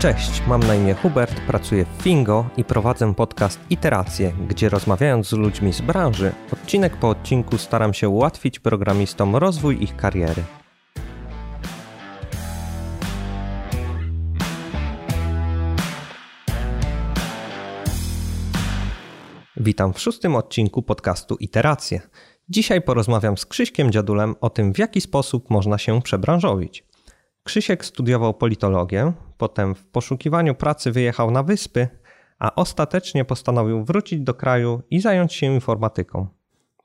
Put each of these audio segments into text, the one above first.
Cześć, mam na imię Hubert, pracuję w Fingo i prowadzę podcast Iteracje, gdzie rozmawiając z ludźmi z branży, odcinek po odcinku staram się ułatwić programistom rozwój ich kariery. Witam w szóstym odcinku podcastu Iteracje. Dzisiaj porozmawiam z Krzyśkiem Dziadulem o tym, w jaki sposób można się przebranżowić. Krzysiek studiował politologię, potem w poszukiwaniu pracy wyjechał na wyspy, a ostatecznie postanowił wrócić do kraju i zająć się informatyką.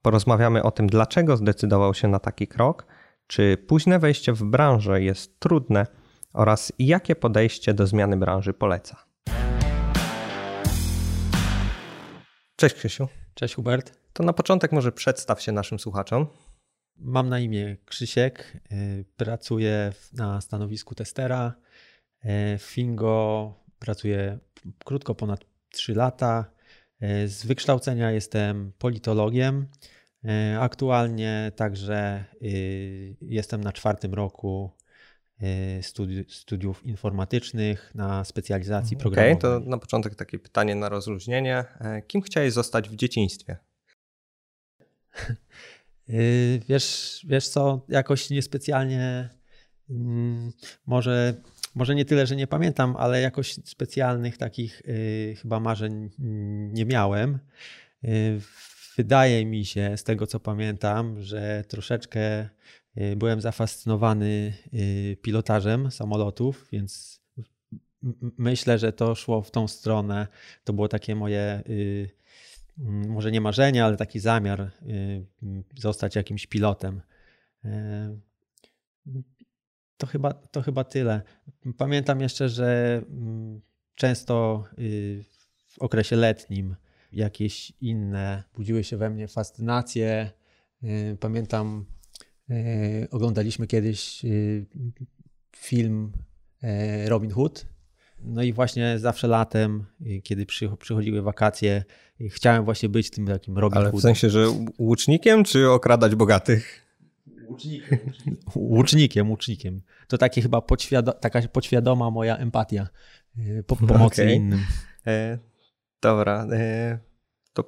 Porozmawiamy o tym, dlaczego zdecydował się na taki krok, czy późne wejście w branżę jest trudne oraz jakie podejście do zmiany branży poleca. Cześć Krzysiu. Cześć Hubert. To na początek może przedstaw się naszym słuchaczom. Mam na imię Krzysiek, y, pracuję na stanowisku testera. Y, w Fingo pracuję krótko ponad 3 lata. Y, z wykształcenia jestem politologiem. Aktualnie także jestem na czwartym roku studi studiów informatycznych na specjalizacji programowej. Okej, okay, to na początek takie pytanie na rozluźnienie. E, kim chciałeś zostać w dzieciństwie? Yy, wiesz, wiesz co, jakoś niespecjalnie, mm, może, może nie tyle, że nie pamiętam, ale jakoś specjalnych takich yy, chyba marzeń nie miałem. Yy, wydaje mi się, z tego co pamiętam, że troszeczkę byłem zafascynowany pilotażem samolotów, więc myślę, że to szło w tą stronę. To było takie moje może nie marzenie, ale taki zamiar y, mm, zostać jakimś pilotem. Y, to chyba, to chyba tyle. Pamiętam jeszcze, że mm, często y, w okresie letnim jakieś inne budziły się we mnie fascynacje. Pamiętam, oglądaliśmy kiedyś film Robin Hood no i właśnie zawsze latem, kiedy przychodziły wakacje, chciałem właśnie być tym takim Robin Ale w sensie, że łucznikiem czy okradać bogatych? Łucznikiem. łucznikiem, łucznikiem. To takie chyba podświado taka podświadoma moja empatia e, po pomocy okay. innym. E, dobra. E, to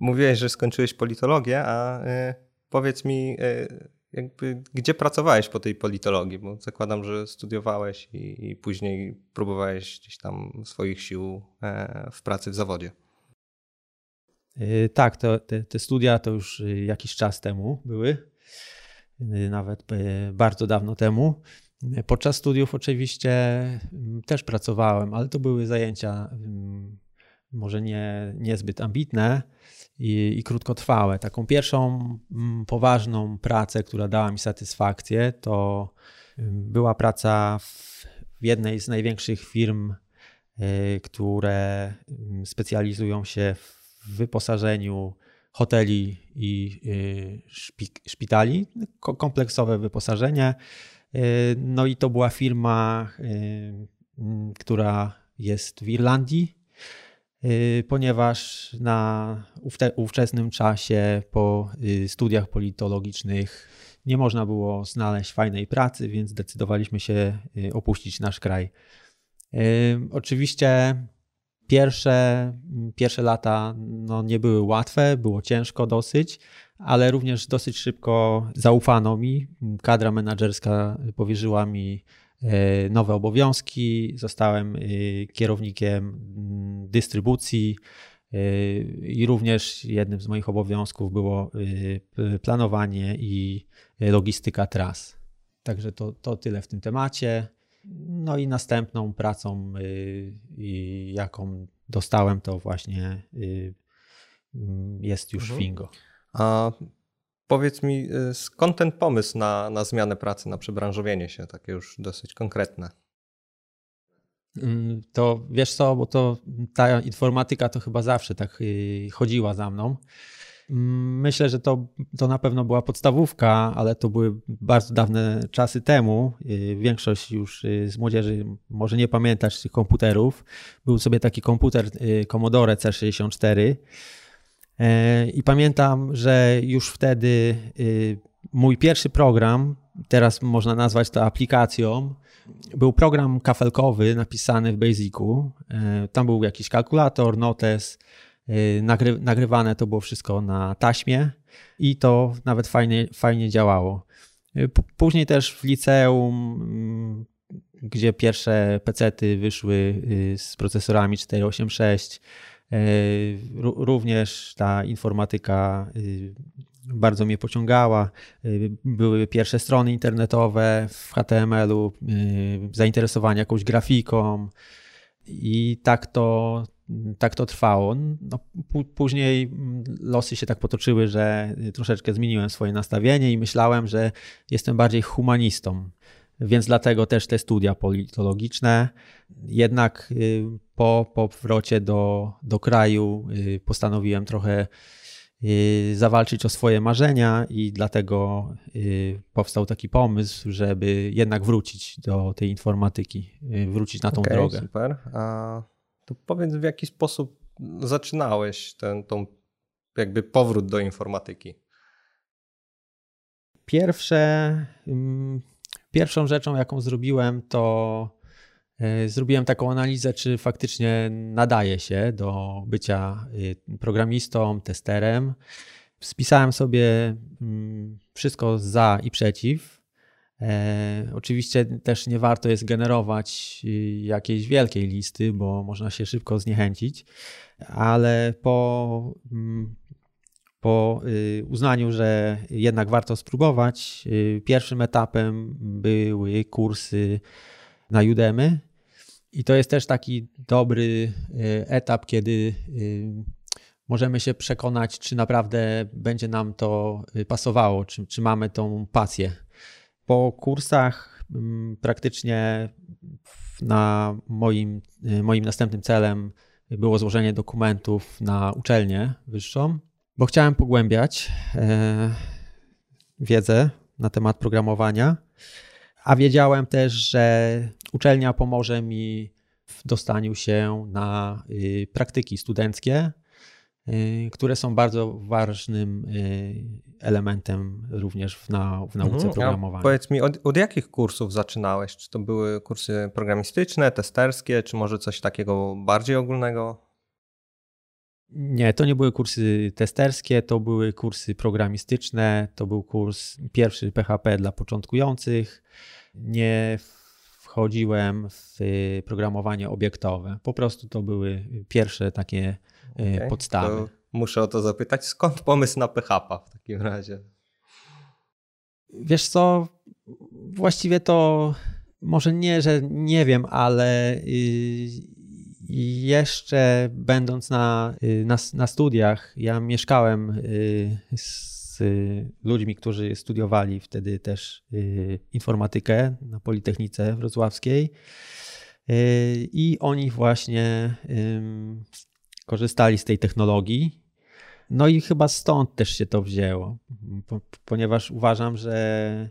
mówiłeś, że skończyłeś politologię, a e, powiedz mi, e, jakby, gdzie pracowałeś po tej politologii? Bo zakładam, że studiowałeś i, i później próbowałeś gdzieś tam swoich sił e, w pracy w zawodzie. E, tak, to, te, te studia to już e, jakiś czas temu były, nawet bardzo dawno temu. Podczas studiów oczywiście też pracowałem, ale to były zajęcia może nie, niezbyt ambitne i, i krótkotrwałe. Taką pierwszą mm, poważną pracę, która dała mi satysfakcję, to była praca w jednej z największych firm, y, które specjalizują się w wyposażeniu hoteli i y, szpitali, kompleksowe wyposażenie. Y, no i to była firma, która jest w Irlandii ponieważ na ówczesnym czasie po y, studiach politologicznych nie można było znaleźć fajnej pracy, więc zdecydowaliśmy się y, opuścić nasz kraj. Oczywiście pierwsze, pierwsze lata no, nie były łatwe, było ciężko dosyć, ale również dosyć szybko zaufano mi. Kadra menedżerska powierzyła mi nowe obowiązki, zostałem e, kierownikiem mm, dystrybucji e, i również jednym z moich obowiązków było planowanie i logistyka tras. Także to, to tyle w tym temacie. No i następną pracą, jaką dostałem, to właśnie jest już mhm. Fingo. A Powiedz mi, y, skąd ten pomysł na, na zmianę pracy, na przebranżowienie się, takie już dosyć konkretne? Mm, to wiesz co, bo to ta informatyka to chyba zawsze tak y, chodziła za mną. Mm, myślę, że to, to na pewno była podstawówka, ale to były bardzo dawne czasy temu. Y, większość już z młodzieży może nie pamiętać tych komputerów. Był sobie taki komputer Commodore C64 E, I pamiętam, że już wtedy y, mój pierwszy program teraz można nazwać to aplikacją. Był program kafelkowy napisany w Basicu. Tam był jakiś kalkulator, notes, nagry, nagrywane to było wszystko na taśmie i to nawet fajnie, fajnie działało. Później też w liceum, mm, gdzie pierwsze pecety wyszły y, z procesorami 486, y, również ta informatyka y, bardzo mnie pociągała. Były pierwsze strony internetowe w HTML-u, zainteresowanie jakąś grafiką i tak to, tak to trwało. No, później losy się tak potoczyły, że troszeczkę zmieniłem swoje nastawienie i myślałem, że jestem bardziej humanistą. Więc dlatego też te studia politologiczne. Jednak y, po powrocie do, do kraju y, postanowiłem trochę y, zawalczyć o swoje marzenia i dlatego powstał taki pomysł, żeby jednak wrócić do tej informatyki, wrócić na tą okay, drogę. Super. A to powiedz, w jaki sposób zaczynałeś ten tą jakby powrót do informatyki? Pierwsze, mm, pierwszą rzeczą, jaką zrobiłem, to e, zrobiłem taką analizę, czy faktycznie nadaje się do bycia y, programistą, testerem. Spisałem sobie mm, wszystko za i przeciw. E, oczywiście też nie warto jest generować jakiejś wielkiej listy, bo można się szybko zniechęcić, ale po, mm, po y, uznaniu, że jednak warto spróbować, y, pierwszym etapem były kursy na Udemy. I to jest też taki dobry etap, kiedy możemy się przekonać, czy naprawdę będzie nam to pasowało, czy, czy mamy tą pasję po kursach mm, praktycznie na moim, y, moim następnym celem było złożenie dokumentów na uczelnię wyższą, bo chciałem pogłębiać e, wiedzę na temat programowania, a wiedziałem też, że uczelnia pomoże mi w dostaniu się na y, praktyki studenckie, Y, które są bardzo ważnym y, elementem również w, nau w nauce mhm. programowania. powiedz mi, od, od, jakich kursów zaczynałeś? Czy to były kursy programistyczne, testerskie, czy może coś takiego bardziej ogólnego? Nie, to nie były kursy testerskie, to były kursy programistyczne, to był kurs pierwszy PHP dla początkujących. Nie wchodziłem w programowanie obiektowe. Po prostu to były pierwsze takie E, okay, podstawy. muszę o to zapytać, skąd pomysł na PHP w takim razie? Wiesz co, właściwie to może nie, że nie wiem, ale y, jeszcze będąc na, y, na, na studiach, ja mieszkałem y, z ludźmi, którzy studiowali wtedy też informatykę na Politechnice Wrocławskiej i oni właśnie korzystali z tej technologii. No i chyba stąd też się to wzięło, ponieważ uważam, że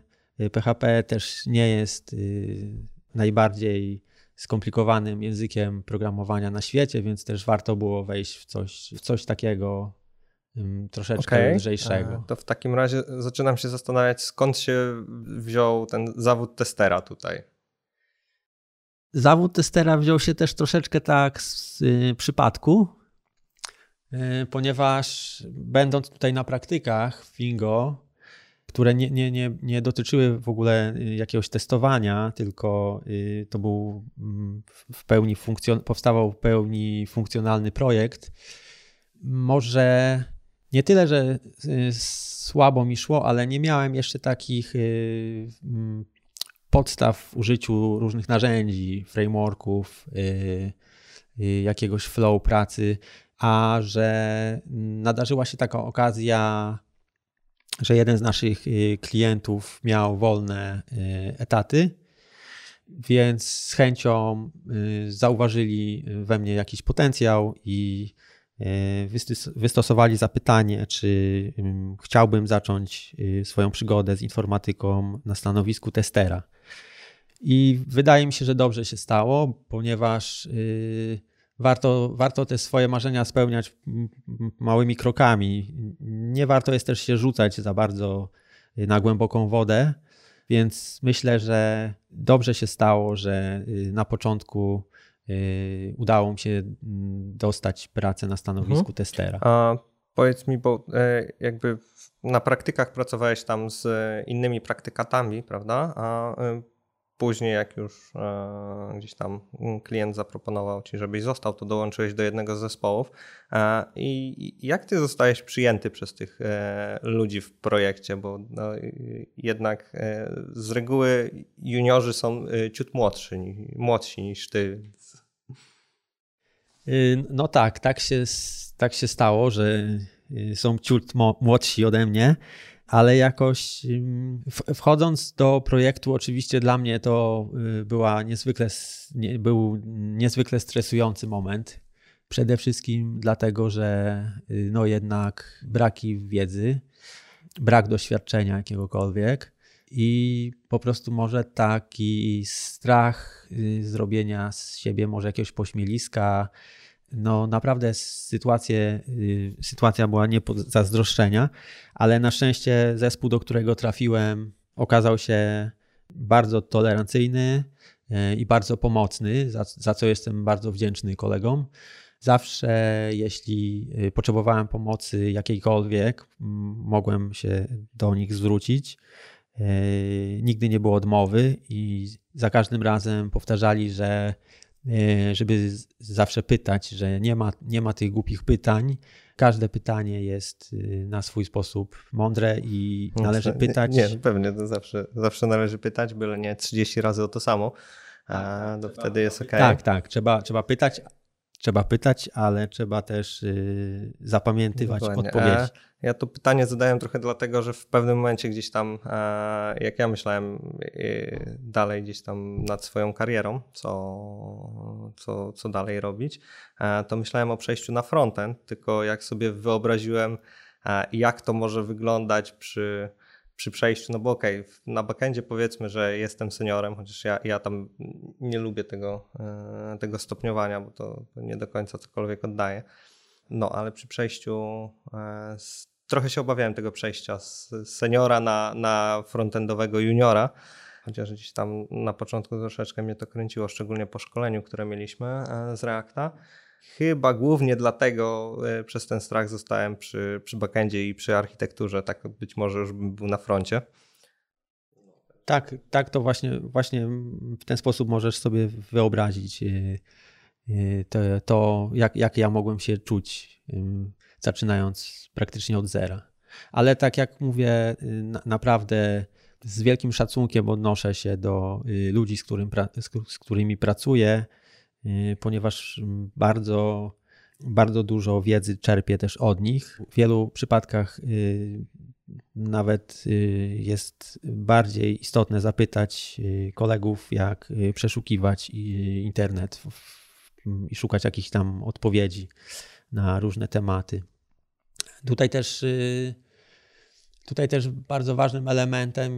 PHP też nie jest y, najbardziej skomplikowanym językiem programowania na świecie, więc też warto było wejść w coś, w coś takiego troszeczkę okay. lżejszego. To w takim razie zaczynam się zastanawiać, skąd się wziął ten zawód testera tutaj. Zawód testera wziął się też troszeczkę tak z y, przypadku, E, ponieważ będąc tutaj na praktykach w Fingo, które nie, nie, nie, nie dotyczyły w ogóle y, jakiegoś testowania, tylko y, to był mm, w pełni funkcjon- powstawał w pełni funkcjonalny projekt. Może nie tyle, że y, słabo mi szło, ale nie miałem jeszcze takich mm, podstaw w użyciu różnych narzędzi, frameworków, jakiegoś flow pracy a że nadarzyła się taka okazja, że jeden z naszych y, klientów miał wolne y, etaty, więc z chęcią y, zauważyli we mnie jakiś potencjał i wystosowali zapytanie, czy chciałbym zacząć swoją przygodę z informatyką na stanowisku testera. I wydaje mi się, że dobrze się stało, ponieważ warto, warto te swoje marzenia spełniać małymi krokami. Nie warto jest też się rzucać za bardzo na głęboką wodę, Więc myślę, że dobrze się stało, że na początku udało mi się dostać pracę na stanowisku mhm. testera. A powiedz mi, bo jakby na praktykach pracowałeś tam z innymi praktykatami, prawda? A Później, jak już e, gdzieś tam klient zaproponował ci, żebyś został, to dołączyłeś do jednego z zespołów. E, I jak ty zostajesz przyjęty przez tych e, ludzi w projekcie? Bo no, jednak z reguły juniorzy są ciut młodsi, młodsi niż ty. Y, no tak, tak się, tak się stało, że y, są ciut młodsi ode mnie ale jakoś wchodząc do projektu, oczywiście dla mnie to y, była niezwykle, był niezwykle stresujący moment. Przede wszystkim dlatego, że y, no jednak braki wiedzy, brak doświadczenia jakiegokolwiek i po prostu może taki strach y, zrobienia z siebie może jakiegoś pośmieliska, no naprawdę sytuację, y, sytuacja była nie do zazdroszczenia, ale na szczęście zespół, do którego trafiłem, okazał się bardzo tolerancyjny y, i bardzo pomocny, za, za co jestem bardzo wdzięczny kolegom. Zawsze, jeśli y, potrzebowałem pomocy jakiejkolwiek, mogłem się do nich zwrócić. Nigdy nie było odmowy i za każdym razem powtarzali, że E, żeby zawsze pytać, że nie ma, nie ma tych głupich pytań. Każde pytanie jest y, na swój sposób mądre i należy pytać. Nie, nie pewnie, to zawsze, zawsze należy pytać, byle nie 30 razy o to samo. A to wtedy jest ok. Tak, tak, trzeba, trzeba pytać, trzeba pytać, ale trzeba też y, zapamiętywać Dokładnie. odpowiedź. Ja to pytanie zadałem trochę dlatego, że w pewnym momencie gdzieś tam, e, jak ja myślałem e, dalej gdzieś tam nad swoją karierą, co, co, co dalej robić, e, to myślałem o przejściu na frontend, tylko jak sobie wyobraziłem, jak to może wyglądać przy przy przejściu, no bo okej, okay, na backendzie powiedzmy, że jestem seniorem, chociaż ja, ja tam nie lubię tego, tego stopniowania, bo to nie do końca cokolwiek oddaje. No, ale przy przejściu z, trochę się obawiałem tego przejścia z seniora na, na frontendowego juniora, chociaż gdzieś tam na początku troszeczkę mnie to kręciło, szczególnie po szkoleniu, które mieliśmy e, z Reacta. Chyba głównie dlatego e, przez ten strach zostałem przy, przy backendzie i przy architekturze. Tak być może już bym był na froncie. Tak, tak to właśnie, właśnie w ten sposób możesz sobie wyobrazić e, to, to jak, jak ja mogłem się czuć, zaczynając praktycznie od zera. Ale tak jak mówię, naprawdę z wielkim szacunkiem odnoszę się do ludzi, z, którym, z którymi pracuję Y, ponieważ bardzo, bardzo dużo wiedzy czerpię też od nich. W wielu przypadkach y, nawet y, jest bardziej istotne zapytać kolegów, jak przeszukiwać internet i szukać jakichś tam odpowiedzi na różne tematy. Tutaj też Tutaj też bardzo ważnym elementem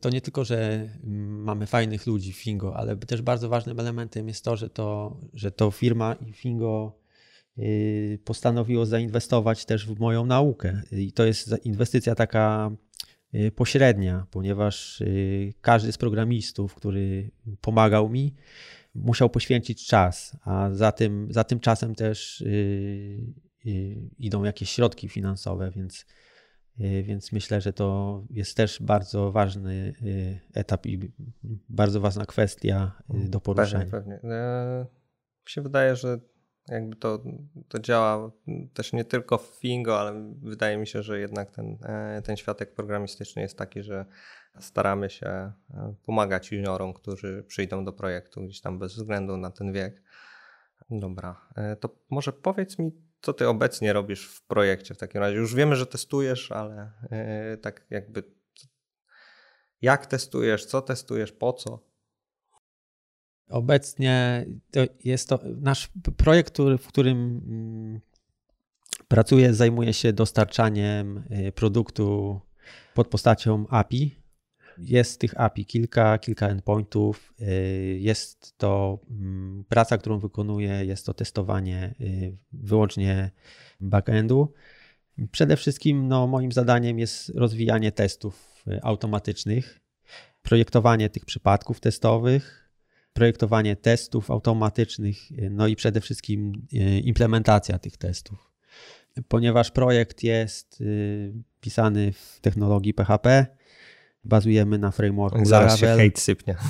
to nie tylko, że mamy fajnych ludzi w Fingo, ale też bardzo ważnym elementem jest to, że to, że to firma i Fingo y, postanowiło zainwestować też w moją naukę. I to jest inwestycja taka y, pośrednia, ponieważ y, każdy z programistów, który pomagał mi, musiał poświęcić czas, a za tym, za tym czasem też idą jakieś środki finansowe, więc Y, więc myślę, że to jest też bardzo ważny y, etap i bardzo ważna kwestia y, do poruszenia. Pewnie, pewnie. E, mi się wydaje, że jakby to, to działa też nie tylko w Fingo, ale wydaje mi się, że jednak ten, e, ten światek programistyczny jest taki, że staramy się e, pomagać juniorom, którzy przyjdą do projektu gdzieś tam bez względu na ten wiek. Dobra, to może powiedz mi, co ty obecnie robisz w projekcie w takim razie? Już wiemy, że testujesz, ale yy, tak jakby jak testujesz, co testujesz, po co? Obecnie to jest to nasz projekt, w którym mm, pracuję, zajmuje się dostarczaniem y, produktu pod postacią API jest tych API kilka, kilka endpointów. Y, jest to mm, praca, którą wykonuję, jest to testowanie y, wyłącznie backendu. Przede wszystkim no, moim zadaniem jest rozwijanie testów y, automatycznych. projektowanie tych przypadków testowych, projektowanie testów automatycznych, no i przede wszystkim implementacja tych testów. Ponieważ projekt jest pisany w technologii PHP, bazujemy na frameworku Zaraz Laravel. się hejt sypnie.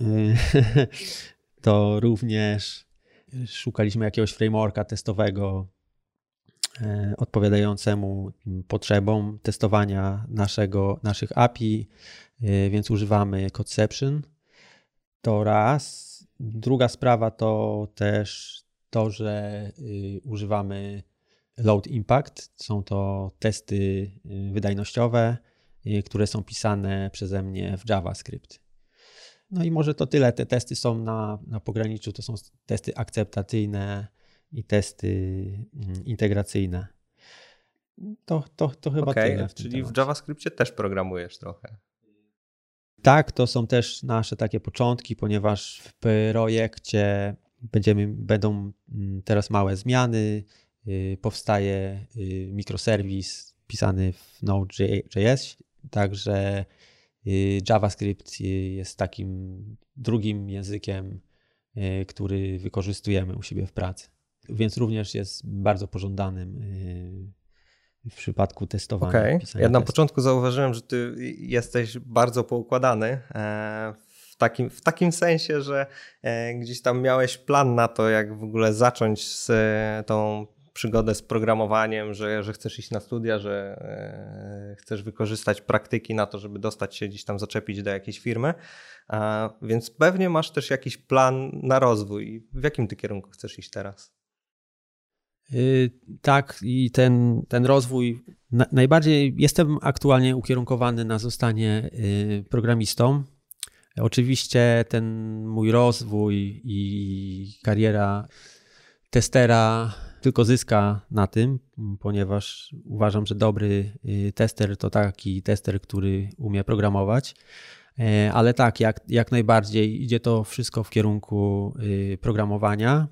to również szukaliśmy jakiegoś frameworka testowego e, odpowiadającemu potrzebom testowania naszego, naszych API, e, więc używamy Codeception. To raz. Druga sprawa to też to, że y, używamy Load Impact. Są to testy y, wydajnościowe, y, które są pisane przeze mnie w JavaScript. No i może to tyle. Te testy są na, na pograniczu, to są testy akceptacyjne i testy mm, integracyjne. To, to, to chyba okay, tyle. W czyli w JavaScriptie też programujesz trochę. Tak, to są też nasze takie początki, ponieważ w projekcie będziemy, będą mm, teraz małe zmiany. Y, powstaje y, mikroserwis pisany w Node.js, także Y, JavaScript jest takim drugim językiem, który wykorzystujemy u siebie w pracy. Więc również jest bardzo pożądanym w przypadku testowania. Okay. Ja na początku zauważyłem, że ty jesteś bardzo poukładany. E, w takim, w takim sensie, że e, gdzieś tam miałeś plan na to, jak w ogóle zacząć z e, tą przygodę z programowaniem, że, że chcesz iść na studia, że e, chcesz wykorzystać praktyki na to, żeby dostać się gdzieś tam, zaczepić do jakiejś firmy. Więc pewnie masz też jakiś plan na rozwój. W jakim ty kierunku chcesz iść teraz? Yy, tak, i ten, ten rozwój. Na, najbardziej jestem aktualnie ukierunkowany na zostanie yy, programistą. Oczywiście ten mój rozwój i kariera testera tylko zyska na tym, ponieważ uważam, że dobry y, tester to taki tester, który umie programować. E, ale tak, jak, jak najbardziej idzie to wszystko w kierunku y, programowania,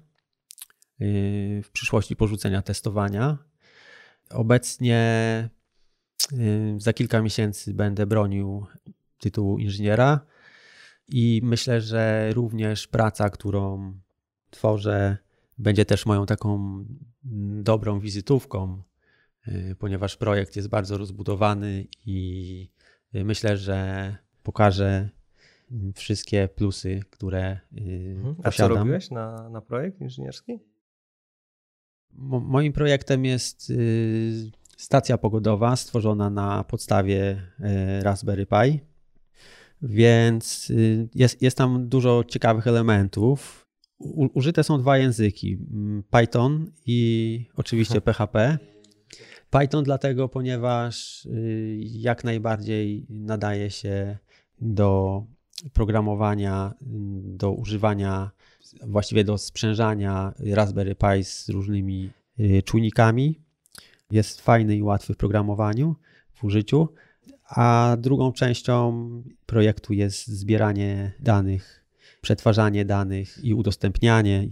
y, w przyszłości porzucenia testowania. Obecnie za kilka miesięcy będę bronił tytułu inżyniera i myślę, że również praca, którą tworzę, będzie też moją taką mm, dobrą wizytówką, y, ponieważ projekt jest bardzo rozbudowany i y, myślę, że pokażę mm, wszystkie plusy, które y, mhm. A posiadam. A co robiłeś na, na projekt inżynierski? Mo, moim projektem jest stacja pogodowa stworzona na podstawie Raspberry Pi. Więc jest, jest tam dużo ciekawych elementów użyte są dwa języki: mm, Python i oczywiście PHP. Python dlatego, ponieważ y, jak najbardziej nadaje się do programowania, do używania, właściwie do sprzężania Raspberry Pi z różnymi y, czujnikami. Jest fajny i łatwy w programowaniu, w użyciu. A drugą częścią projektu jest zbieranie danych przetwarzanie danych i udostępnianie.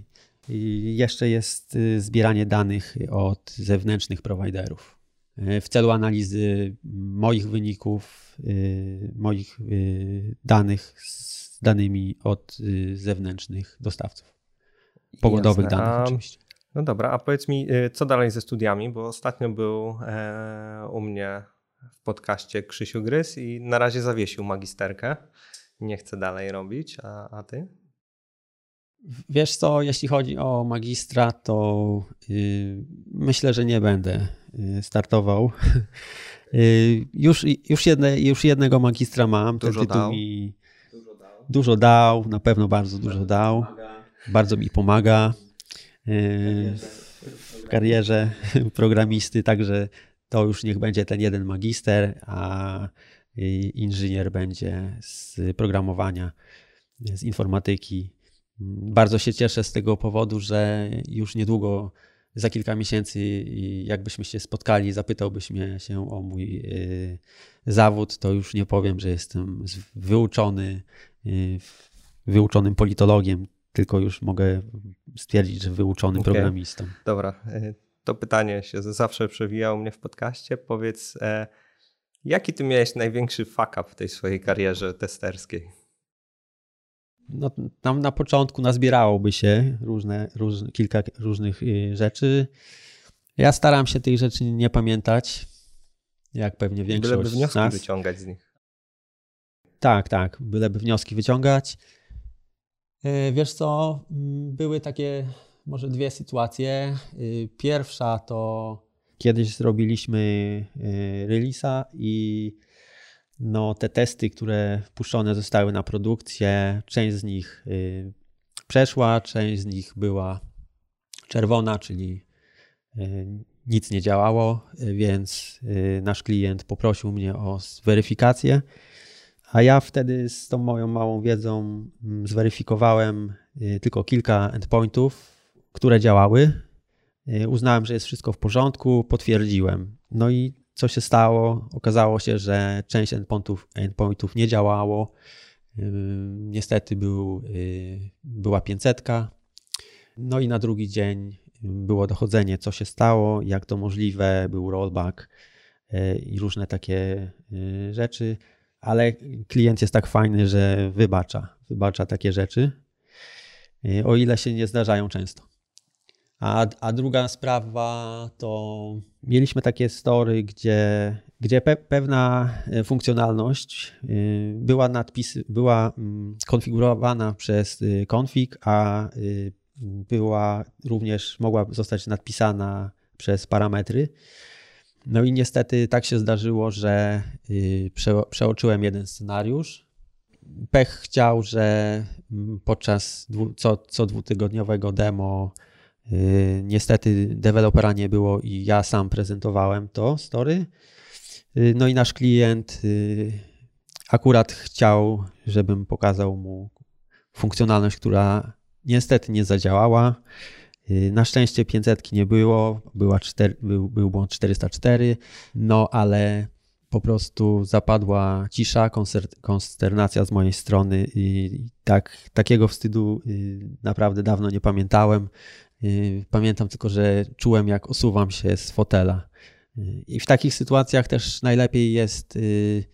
I jeszcze jest y, zbieranie danych od zewnętrznych prowajderów y, w celu analizy moich wyników, y, moich danych z danymi od zewnętrznych dostawców. Pogodowych Jasne. danych oczywiście. No dobra, a powiedz mi, co dalej ze studiami, bo ostatnio był e, u mnie w podcaście Krzysiu Grys i na razie zawiesił magisterkę nie chcę dalej robić, a, a ty? Wiesz co, jeśli chodzi o magistra, to yy, myślę, że nie będę yy, startował. yy, już, już, jedne, już jednego magistra mam. Dużo Ten tytuł dał. mi dużo dał. dużo dał, na pewno bardzo dużo dał. Bardzo mi pomaga y, w karierze programisty, także to już niech będzie ten jeden magister, a inżynier będzie z programowania, z informatyki. Bardzo się cieszę z tego powodu, że już niedługo, za kilka miesięcy, jakbyśmy się spotkali, zapytałbyś mnie się o mój y, zawód, to już nie powiem, że jestem wyuczony, y, wyuczonym politologiem, tylko już mogę stwierdzić, że wyuczonym okay. programistą. Dobra, y, to pytanie się zawsze przewijało mnie w podcaście. Powiedz, e, Jaki ty miałeś największy fuck up w tej swojej karierze testerskiej? No, tam na początku nazbierałoby się różne, różne, kilka różnych y, rzeczy. Ja staram się tych rzeczy nie pamiętać, jak pewnie większość Byleby wnioski nas. wyciągać z nich. Tak, tak, byleby wnioski wyciągać. Y, wiesz co, mm, były takie może dwie sytuacje. Y, pierwsza to kiedyś zrobiliśmy release'a i no, te testy, które wpuszczone zostały na produkcję, część z nich y, przeszła, część z nich była czerwona, czyli y, nic nie działało, więc y, nasz klient poprosił mnie o zweryfikację. A ja wtedy z tą moją małą wiedzą mm, zweryfikowałem tylko kilka endpointów, które działały. Uznałem, że jest wszystko w porządku, potwierdziłem. No i co się stało? Okazało się, że część endpointów, endpointów nie działało. Niestety był, y, była 500. No i na drugi dzień było dochodzenie, co się stało, jak to możliwe, był rollback y, i różne takie y, rzeczy, ale klient jest tak fajny, że wybacza, wybacza takie rzeczy, o ile się nie zdarzają często. A, a druga sprawa to mieliśmy takie story, gdzie, gdzie pe, pewna e, funkcjonalność e, była, nadpis, była mm, konfigurowana przez e, config, a była również mogła zostać nadpisana przez parametry. No i niestety tak się zdarzyło, że prze, przeoczyłem jeden scenariusz. Pech chciał, że mm, podczas dwu, co, co dwutygodniowego demo niestety dewelopera nie było i ja sam prezentowałem to story. Y, no i nasz klient y, akurat chciał, żebym pokazał mu funkcjonalność, która niestety nie zadziałała. Na szczęście 500 nie było, była 4, był, był błąd 404, no ale po prostu zapadła cisza, konsternacja z mojej strony i tak, takiego wstydu naprawdę dawno nie pamiętałem. Pamiętam tylko, że czułem, jak osuwam się z fotela. I w takich sytuacjach też najlepiej jest y,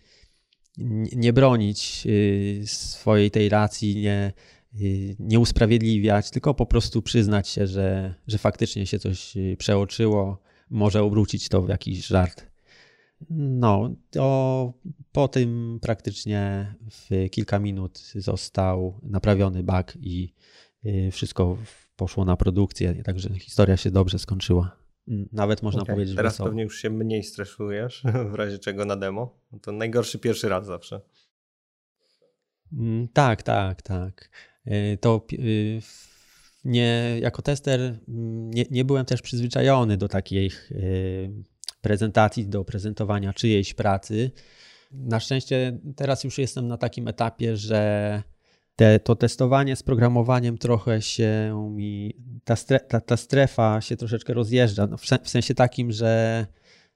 nie bronić y, swojej tej racji, nie, y, nie usprawiedliwiać, tylko po prostu przyznać się, że, że faktycznie się coś przeoczyło, może obrócić to w jakiś żart. No, to po tym praktycznie w kilka minut został naprawiony bug i wszystko poszło na produkcję, także historia się dobrze skończyła. Mm, nawet można okay. powiedzieć Teraz wesoło. pewnie już się mniej stresujesz, w razie czego na demo. To najgorszy pierwszy raz zawsze. Mm, tak, tak, tak. Y, to y, nie, jako tester mm, nie, nie byłem też przyzwyczajony do takiej y, prezentacji, do prezentowania czyjejś pracy. Na szczęście teraz już jestem na takim etapie, że te, to testowanie z programowaniem trochę się mi, ta, stre, ta, ta strefa się troszeczkę rozjeżdża, no w, w sensie takim, że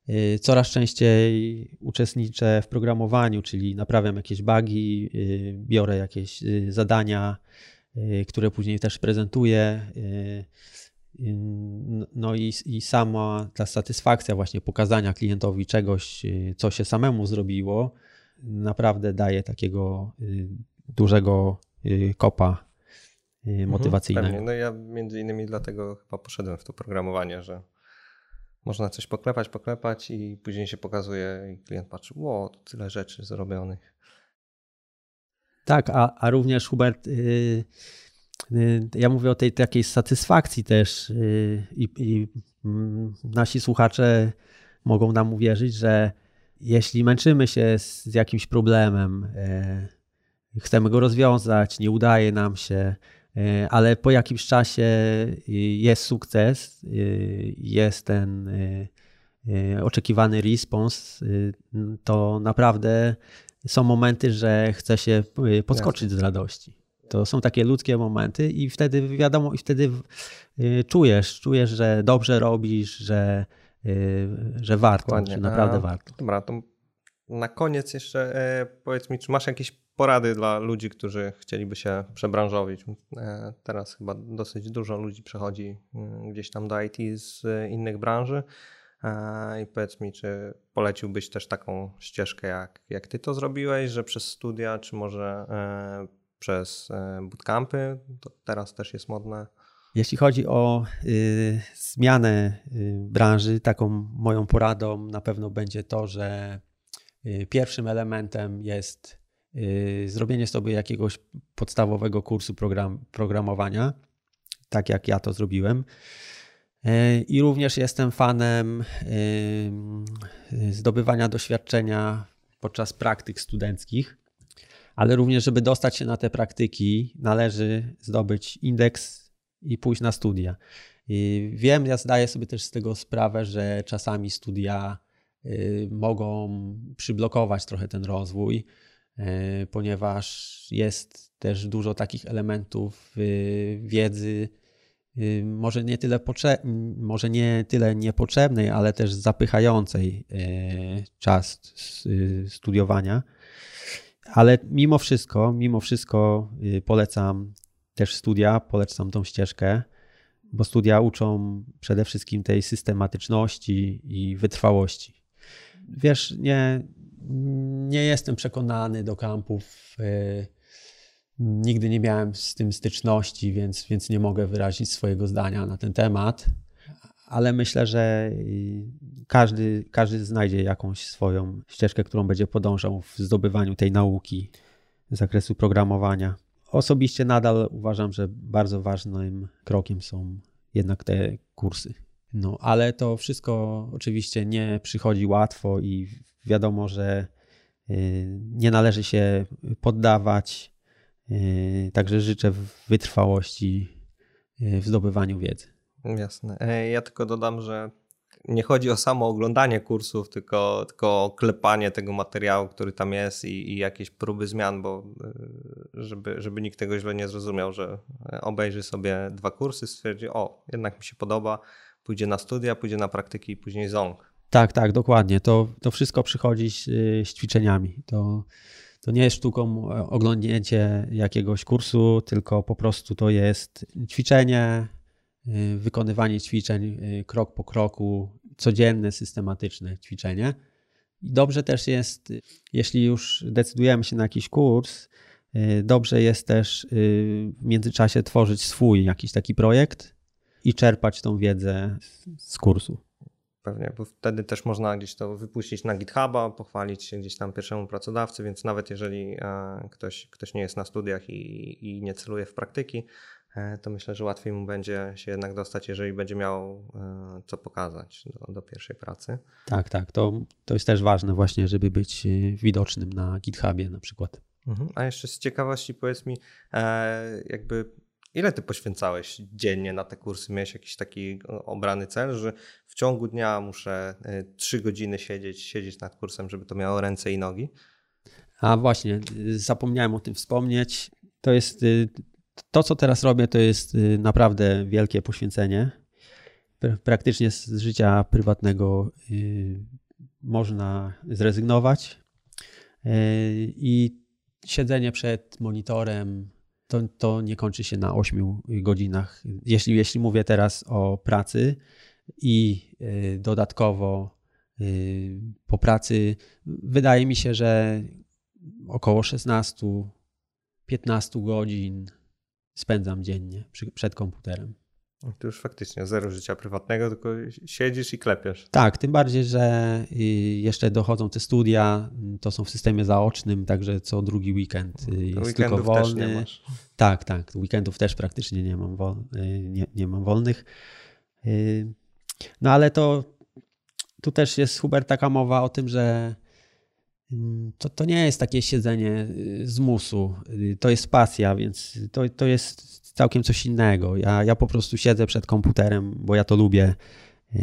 y, coraz częściej uczestniczę w programowaniu, czyli naprawiam jakieś bugi, y, biorę jakieś y, zadania, które później też prezentuję. No i, i sama ta satysfakcja właśnie pokazania klientowi czegoś, co się samemu zrobiło, naprawdę daje takiego dużego kopa y, mhm, motywacyjnego. Pewnie. No ja między innymi dlatego chyba poszedłem w to programowanie, że można coś poklepać, poklepać i później się pokazuje i klient patrzy, ło, to tyle rzeczy zrobionych. Tak, a, a również Hubert, yy, yy, ja mówię o tej takiej satysfakcji też yy, i mm, nasi słuchacze mogą nam uwierzyć, że jeśli męczymy się z, z jakimś problemem, y, chcemy go rozwiązać, nie udaje nam się, e, ale po jakimś czasie e, jest sukces, e, jest ten oczekiwany respons, to naprawdę są momenty, że chce się podskoczyć z radości. To są takie ludzkie momenty i wtedy wiadomo, i wtedy czujesz, czujesz, że dobrze robisz, że, że warto, że naprawdę A, warto. Dobra, to na koniec jeszcze powiedz mi, czy masz jakieś porady dla ludzi, którzy chcieliby się przebranżowić. E, teraz chyba dosyć dużo ludzi przechodzi mm, gdzieś tam do IT z innych branży. I powiedz mi, czy poleciłbyś też taką ścieżkę, jak, jak ty to zrobiłeś, że przez studia, czy może przez bootcampy? To teraz też jest modne. Jeśli chodzi o y, zmianę y, branży, taką moją poradą na pewno będzie to, że y, pierwszym elementem jest zrobienie sobie jakiegoś podstawowego kursu program, programowania, tak jak ja to zrobiłem. Y, I również jestem fanem y, zdobywania doświadczenia podczas praktyk studenckich, ale również, żeby dostać się na te praktyki, należy zdobyć indeks i pójść na studia. I wiem, ja zdaję sobie też z tego sprawę, że czasami studia y, mogą przyblokować trochę ten rozwój, y, ponieważ jest też dużo takich elementów y, wiedzy, może nie tyle, może nie tyle niepotrzebnej, ale też zapychającej czas studiowania. Ale mimo wszystko, mimo wszystko polecam też studia, polecam tą ścieżkę, bo studia uczą przede wszystkim tej systematyczności i wytrwałości. Wiesz, nie, nie jestem przekonany do kampów. Y, nigdy nie miałem z tym styczności, więc, więc nie mogę wyrazić swojego zdania na ten temat, ale myślę, że każdy, każdy znajdzie jakąś swoją ścieżkę, którą będzie podążał w zdobywaniu tej nauki z zakresu programowania osobiście nadal uważam, że bardzo ważnym krokiem są jednak te kursy. No, ale to wszystko oczywiście nie przychodzi łatwo i wiadomo, że y, nie należy się poddawać. Y, także życzę wytrwałości y, w zdobywaniu wiedzy. Jasne. E, ja tylko dodam, że nie chodzi o samo oglądanie kursów, tylko, tylko o klepanie tego materiału, który tam jest i, i jakieś próby zmian, bo żeby, żeby nikt tego źle nie zrozumiał, że obejrzy sobie dwa kursy, stwierdzi, o, jednak mi się podoba, pójdzie na studia, pójdzie na praktyki i później ząg. Tak, tak, dokładnie. To, to wszystko przychodzi z, z ćwiczeniami. To, to nie jest sztuką oglądnięcie jakiegoś kursu, tylko po prostu to jest ćwiczenie, Y, wykonywanie ćwiczeń y, krok po kroku, codzienne, systematyczne ćwiczenie. I dobrze też jest, jeśli już decydujemy się na jakiś kurs, y, dobrze jest też w międzyczasie tworzyć swój jakiś taki projekt i czerpać tą wiedzę z kursu. Pewnie, bo wtedy też można gdzieś to wypuścić na GitHuba, pochwalić się gdzieś tam pierwszemu pracodawcy, więc nawet jeżeli e, ktoś, ktoś nie jest na studiach i, i nie celuje w praktyki, E, to myślę, że łatwiej mu będzie się jednak dostać, jeżeli będzie miał e, co pokazać do, do pierwszej pracy. Tak, tak. To, to jest też ważne właśnie, żeby być widocznym na GitHubie na przykład. Mhm. A jeszcze z ciekawości powiedz mi, jakby ile ty poświęcałeś dziennie na te kursy? Miałeś jakiś taki obrany cel, że w ciągu dnia muszę trzy godziny siedzieć, siedzieć nad kursem, żeby to miało ręce i nogi? A właśnie, zapomniałem o tym wspomnieć. To jest to, co teraz robię, to jest y, naprawdę wielkie poświęcenie. Praktycznie z życia prywatnego y, można zrezygnować. Y, I siedzenie przed monitorem to, to nie kończy się na 8 godzinach. Jeśli, jeśli mówię teraz o pracy i dodatkowo po pracy, wydaje mi się, że około 16-15 godzin spędzam dziennie przy, przed komputerem. To już faktycznie zero życia prywatnego, tylko siedzisz i klepiesz. Tak, tym bardziej, że y, jeszcze dochodzą te studia, to są w systemie zaocznym, także co drugi weekend y, jest tylko wolny. Też nie masz. Tak, tak, weekendów też praktycznie nie mam, wol, y, nie, nie mam wolnych. No ale to tu też jest Hubert taka mowa o tym, że to, to nie jest takie siedzenie z musu, to jest pasja, więc to, to jest całkiem coś innego. Ja, ja po prostu siedzę przed komputerem, bo ja to lubię. Y,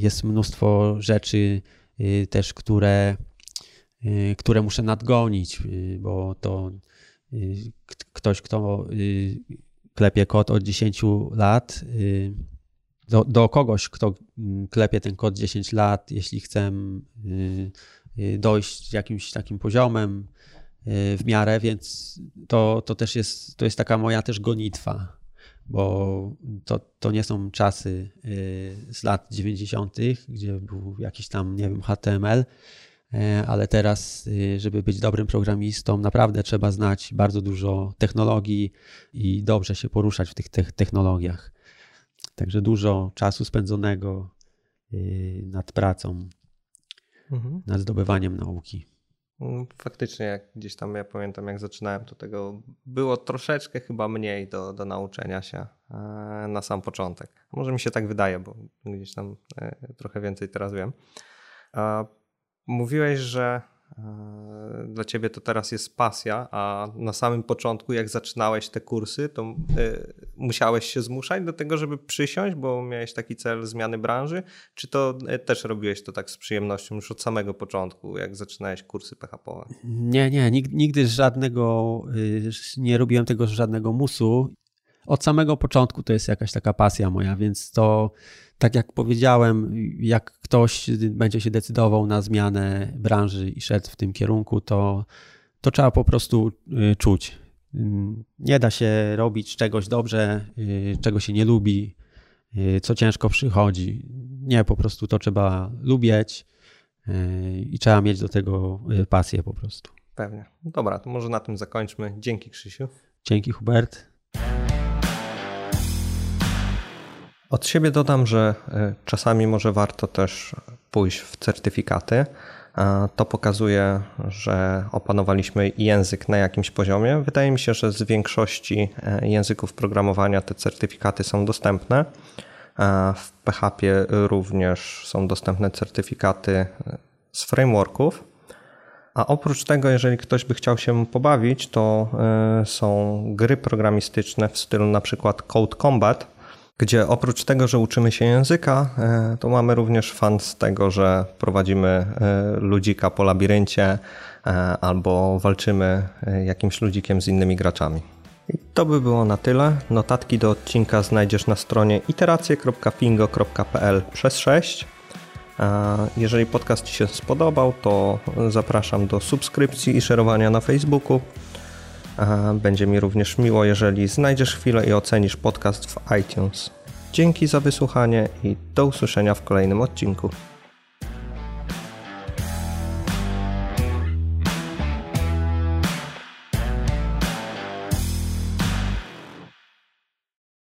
jest mnóstwo rzeczy y, też, które, y, które muszę nadgonić, bo to ktoś, kto klepie kod od 10 lat, do, do kogoś, kto mm, klepie ten kod 10 lat, jeśli chcę dojść jakimś takim poziomem, w miarę, więc to, to też jest, to jest taka moja też gonitwa. bo to, to nie są czasy z lat 90., gdzie był jakiś tam, nie wiem, HTML, ale teraz, żeby być dobrym programistą, naprawdę trzeba znać bardzo dużo technologii i dobrze się poruszać w tych technologiach. Także dużo czasu spędzonego nad pracą, mhm. nad zdobywaniem nauki. Mm, faktycznie, jak gdzieś tam ja pamiętam, jak zaczynałem, to tego było troszeczkę chyba mniej do, do nauczenia się e, na sam początek. Może mi się tak wydaje, bo gdzieś tam e, trochę więcej teraz wiem. Mówiłeś, że dla ciebie to teraz jest pasja, a na samym początku, jak zaczynałeś te kursy, to musiałeś się zmuszać do tego, żeby przysiąść, bo miałeś taki cel zmiany branży, czy to też robiłeś to tak z przyjemnością już od samego początku, jak zaczynałeś kursy PHP? Nie, nie, nigdy żadnego, y, nie robiłem tego żadnego musu. Od samego początku to jest jakaś taka pasja moja, więc to tak jak powiedziałem, jak ktoś będzie się decydował na zmianę branży i szedł w tym kierunku, to, to trzeba po prostu y, czuć. Nie da się robić czegoś dobrze, y, czego się nie lubi, y, co ciężko przychodzi. Nie, po prostu to trzeba lubić i trzeba mieć do tego pasję po prostu. Pewnie. Dobra, to może na tym zakończmy. Dzięki Krzysiu. Dzięki Hubert. Od siebie dodam, że e, czasami może warto też pójść w certyfikaty. To pokazuje, że opanowaliśmy język na jakimś poziomie. Wydaje mi się, że z większości e, języków programowania te certyfikaty są dostępne. W PHP również są dostępne certyfikaty e, z frameworków. A oprócz tego, jeżeli ktoś by chciał się pobawić, to są gry programistyczne w stylu na przykład Code Combat, gdzie oprócz tego, że uczymy się języka, e, to mamy również fan z tego, że prowadzimy e, ludzika po labiryncie e, albo walczymy jakimś ludzikiem z innymi graczami. I to by było na tyle. Notatki do odcinka znajdziesz na stronie iteracje.pingo.pl przez 6. Jeżeli podcast Ci się spodobał, to zapraszam do subskrypcji i szerowania na Facebooku. Będzie mi również miło, jeżeli znajdziesz chwilę i ocenisz podcast w iTunes. Dzięki za wysłuchanie i do usłyszenia w kolejnym odcinku.